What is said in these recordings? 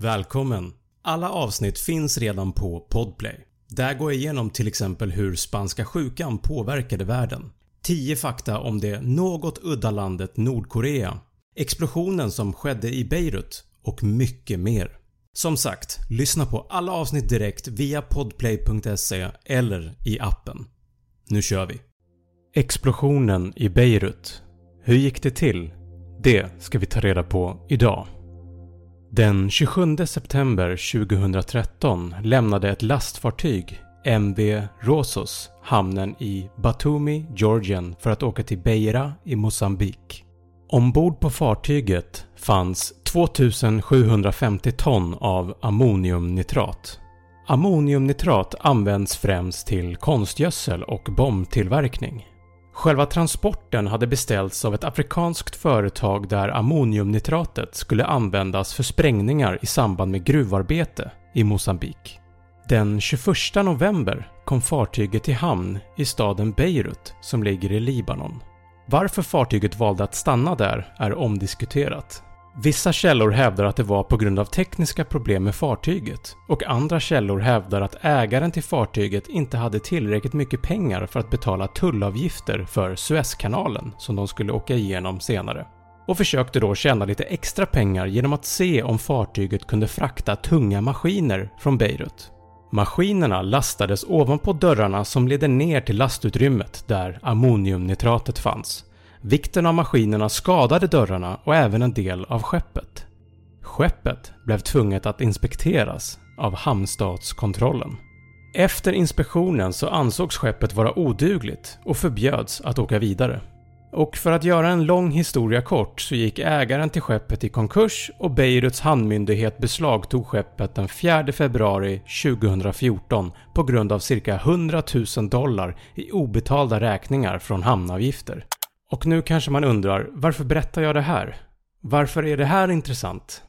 Välkommen! Alla avsnitt finns redan på Podplay. Där går jag igenom till exempel hur spanska sjukan påverkade världen. 10 fakta om det något udda landet Nordkorea, explosionen som skedde i Beirut och mycket mer. Som sagt, lyssna på alla avsnitt direkt via podplay.se eller i appen. Nu kör vi! Explosionen i Beirut. Hur gick det till? Det ska vi ta reda på idag. Den 27 september 2013 lämnade ett lastfartyg, MV Rosos, hamnen i Batumi, Georgien för att åka till Beira i Mosambik. Ombord på fartyget fanns 2750 ton av ammoniumnitrat. Ammoniumnitrat används främst till konstgödsel och bombtillverkning. Själva transporten hade beställts av ett afrikanskt företag där ammoniumnitratet skulle användas för sprängningar i samband med gruvarbete i Mosambik. Den 21 november kom fartyget till hamn i staden Beirut som ligger i Libanon. Varför fartyget valde att stanna där är omdiskuterat. Vissa källor hävdar att det var på grund av tekniska problem med fartyget. Och andra källor hävdar att ägaren till fartyget inte hade tillräckligt mycket pengar för att betala tullavgifter för Suezkanalen som de skulle åka igenom senare. Och försökte då tjäna lite extra pengar genom att se om fartyget kunde frakta tunga maskiner från Beirut. Maskinerna lastades ovanpå dörrarna som leder ner till lastutrymmet där ammoniumnitratet fanns. Vikten av maskinerna skadade dörrarna och även en del av skeppet. Skeppet blev tvunget att inspekteras av hamnstatskontrollen. Efter inspektionen så ansågs skeppet vara odugligt och förbjöds att åka vidare. Och för att göra en lång historia kort så gick ägaren till skeppet i konkurs och Beiruts hamnmyndighet beslagtog skeppet den 4 februari 2014 på grund av cirka 100 000 dollar i obetalda räkningar från hamnavgifter. Och nu kanske man undrar, varför berättar jag det här? Varför är det här intressant?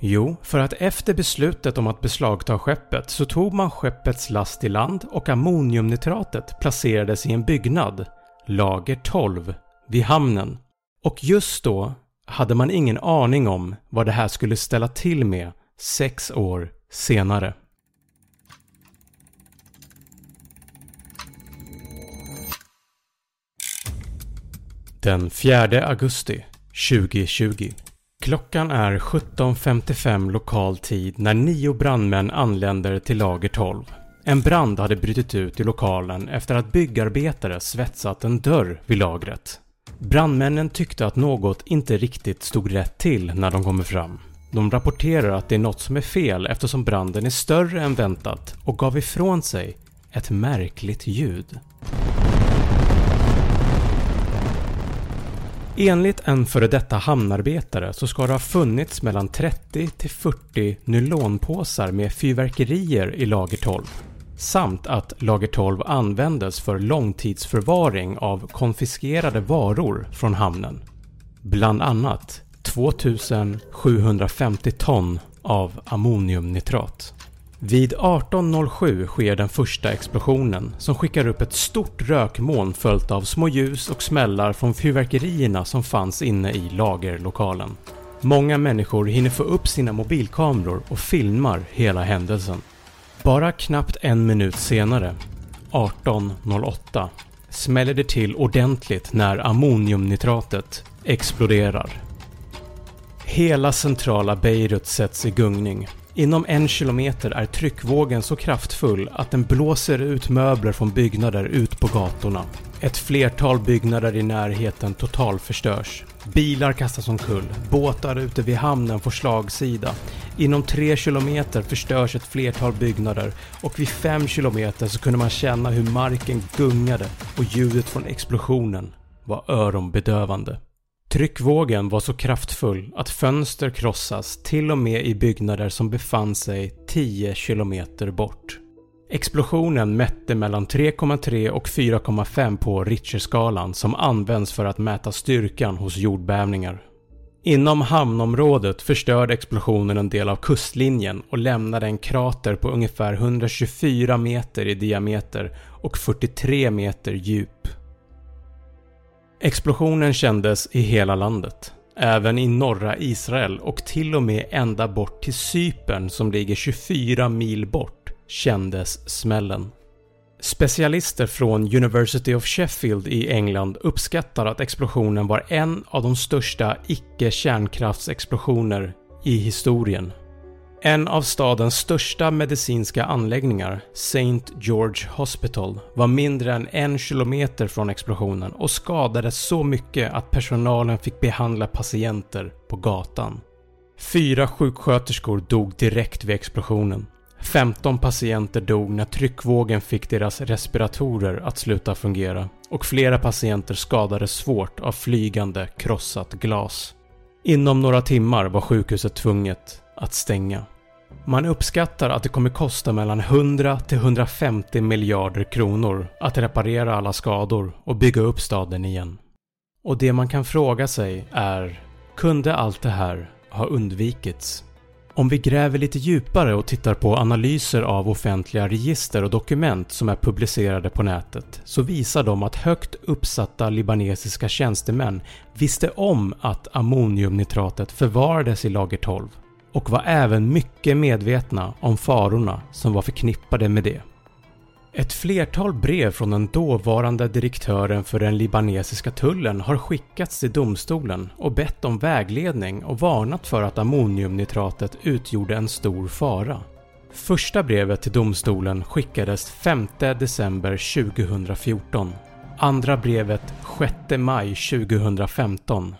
Jo, för att efter beslutet om att beslagta skeppet så tog man skeppets last i land och ammoniumnitratet placerades i en byggnad, lager 12, vid hamnen. Och just då hade man ingen aning om vad det här skulle ställa till med sex år senare. Den 4 augusti 2020. Klockan är 17.55 lokal tid när nio brandmän anländer till lager 12. En brand hade brutit ut i lokalen efter att byggarbetare svetsat en dörr vid lagret. Brandmännen tyckte att något inte riktigt stod rätt till när de kommer fram. De rapporterar att det är något som är fel eftersom branden är större än väntat och gav ifrån sig ett märkligt ljud. Enligt en före detta hamnarbetare så ska det ha funnits mellan 30 till 40 nylonpåsar med fyrverkerier i lager 12 samt att lager 12 användes för långtidsförvaring av konfiskerade varor från hamnen. Bland annat 2750 ton av ammoniumnitrat. Vid 18.07 sker den första explosionen som skickar upp ett stort rökmoln följt av små ljus och smällar från fyrverkerierna som fanns inne i lagerlokalen. Många människor hinner få upp sina mobilkameror och filmar hela händelsen. Bara knappt en minut senare, 18.08, smäller det till ordentligt när ammoniumnitratet exploderar. Hela centrala Beirut sätts i gungning. Inom en kilometer är tryckvågen så kraftfull att den blåser ut möbler från byggnader ut på gatorna. Ett flertal byggnader i närheten totalförstörs. Bilar kastas omkull, båtar ute vid hamnen får slagsida. Inom 3 kilometer förstörs ett flertal byggnader och vid 5 kilometer så kunde man känna hur marken gungade och ljudet från explosionen var öronbedövande. Tryckvågen var så kraftfull att fönster krossas till och med i byggnader som befann sig 10 kilometer bort. Explosionen mätte mellan 3,3 och 4,5 på Richterskalan som används för att mäta styrkan hos jordbävningar. Inom hamnområdet förstörde explosionen en del av kustlinjen och lämnade en krater på ungefär 124 meter i diameter och 43 meter djup. Explosionen kändes i hela landet. Även i norra Israel och till och med ända bort till Cypern som ligger 24 mil bort kändes smällen. Specialister från University of Sheffield i England uppskattar att explosionen var en av de största icke-kärnkraftsexplosioner i historien. En av stadens största medicinska anläggningar, St. George Hospital, var mindre än en kilometer från explosionen och skadades så mycket att personalen fick behandla patienter på gatan. Fyra sjuksköterskor dog direkt vid explosionen. 15 patienter dog när tryckvågen fick deras respiratorer att sluta fungera och flera patienter skadades svårt av flygande krossat glas. Inom några timmar var sjukhuset tvunget att stänga. Man uppskattar att det kommer kosta mellan 100 till 150 miljarder kronor att reparera alla skador och bygga upp staden igen. Och det man kan fråga sig är, kunde allt det här ha undvikits? Om vi gräver lite djupare och tittar på analyser av offentliga register och dokument som är publicerade på nätet så visar de att högt uppsatta libanesiska tjänstemän visste om att ammoniumnitratet förvarades i lager 12 och var även mycket medvetna om farorna som var förknippade med det. Ett flertal brev från den dåvarande direktören för den libanesiska tullen har skickats till domstolen och bett om vägledning och varnat för att ammoniumnitratet utgjorde en stor fara. Första brevet till domstolen skickades 5 december 2014. Andra brevet 6 maj 2015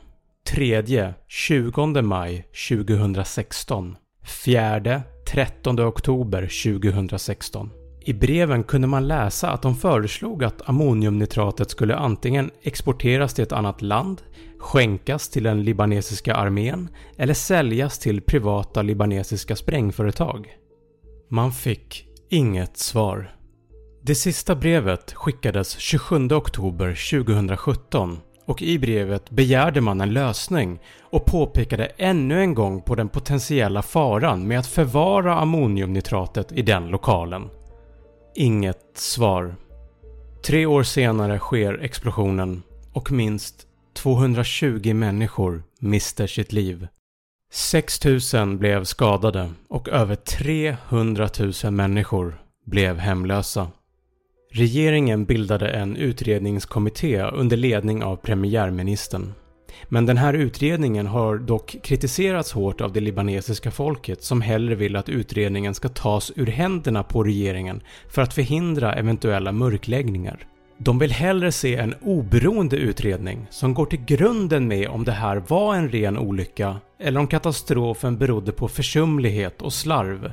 3. 20 maj 2016, 4. 13 oktober 2016. I breven kunde man läsa att de föreslog att ammoniumnitratet skulle antingen exporteras till ett annat land, skänkas till den libanesiska armén eller säljas till privata libanesiska sprängföretag. Man fick inget svar. Det sista brevet skickades 27 oktober 2017 och i brevet begärde man en lösning och påpekade ännu en gång på den potentiella faran med att förvara ammoniumnitratet i den lokalen. Inget svar. Tre år senare sker explosionen och minst 220 människor mister sitt liv. 6000 blev skadade och över 300 000 människor blev hemlösa. Regeringen bildade en utredningskommitté under ledning av premiärministern. Men den här utredningen har dock kritiserats hårt av det libanesiska folket som hellre vill att utredningen ska tas ur händerna på regeringen för att förhindra eventuella mörkläggningar. De vill hellre se en oberoende utredning som går till grunden med om det här var en ren olycka eller om katastrofen berodde på försumlighet och slarv.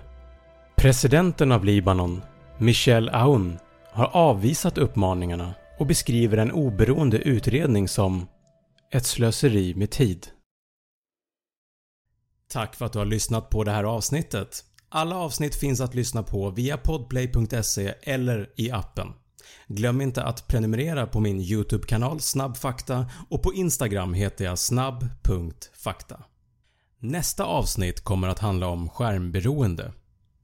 Presidenten av Libanon, Michel Aoun, har avvisat uppmaningarna och beskriver en oberoende utredning som ett slöseri med tid. Tack för att du har lyssnat på det här avsnittet. Alla avsnitt finns att lyssna på via podplay.se eller i appen. Glöm inte att prenumerera på min YouTube-kanal Snabbfakta och på Instagram heter jag snabb.fakta. Nästa avsnitt kommer att handla om skärmberoende.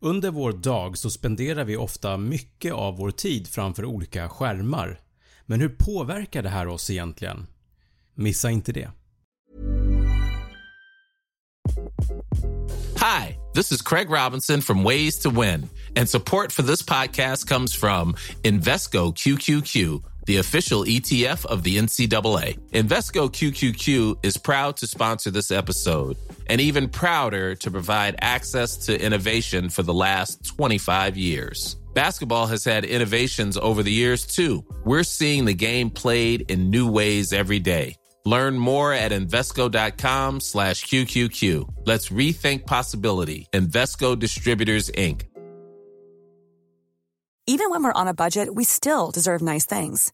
Under vår dag så spenderar vi ofta mycket av vår tid framför olika skärmar. Men hur påverkar det här oss egentligen? Missa inte det. Hi, this is Craig Robinson from Ways to Win and support for this podcast comes from Invesco QQQ the official ETF of the NCAA. Invesco QQQ is proud to sponsor this episode and even prouder to provide access to innovation for the last 25 years. Basketball has had innovations over the years too. We're seeing the game played in new ways every day. Learn more at Invesco.com slash QQQ. Let's rethink possibility. Invesco Distributors, Inc. Even when we're on a budget, we still deserve nice things.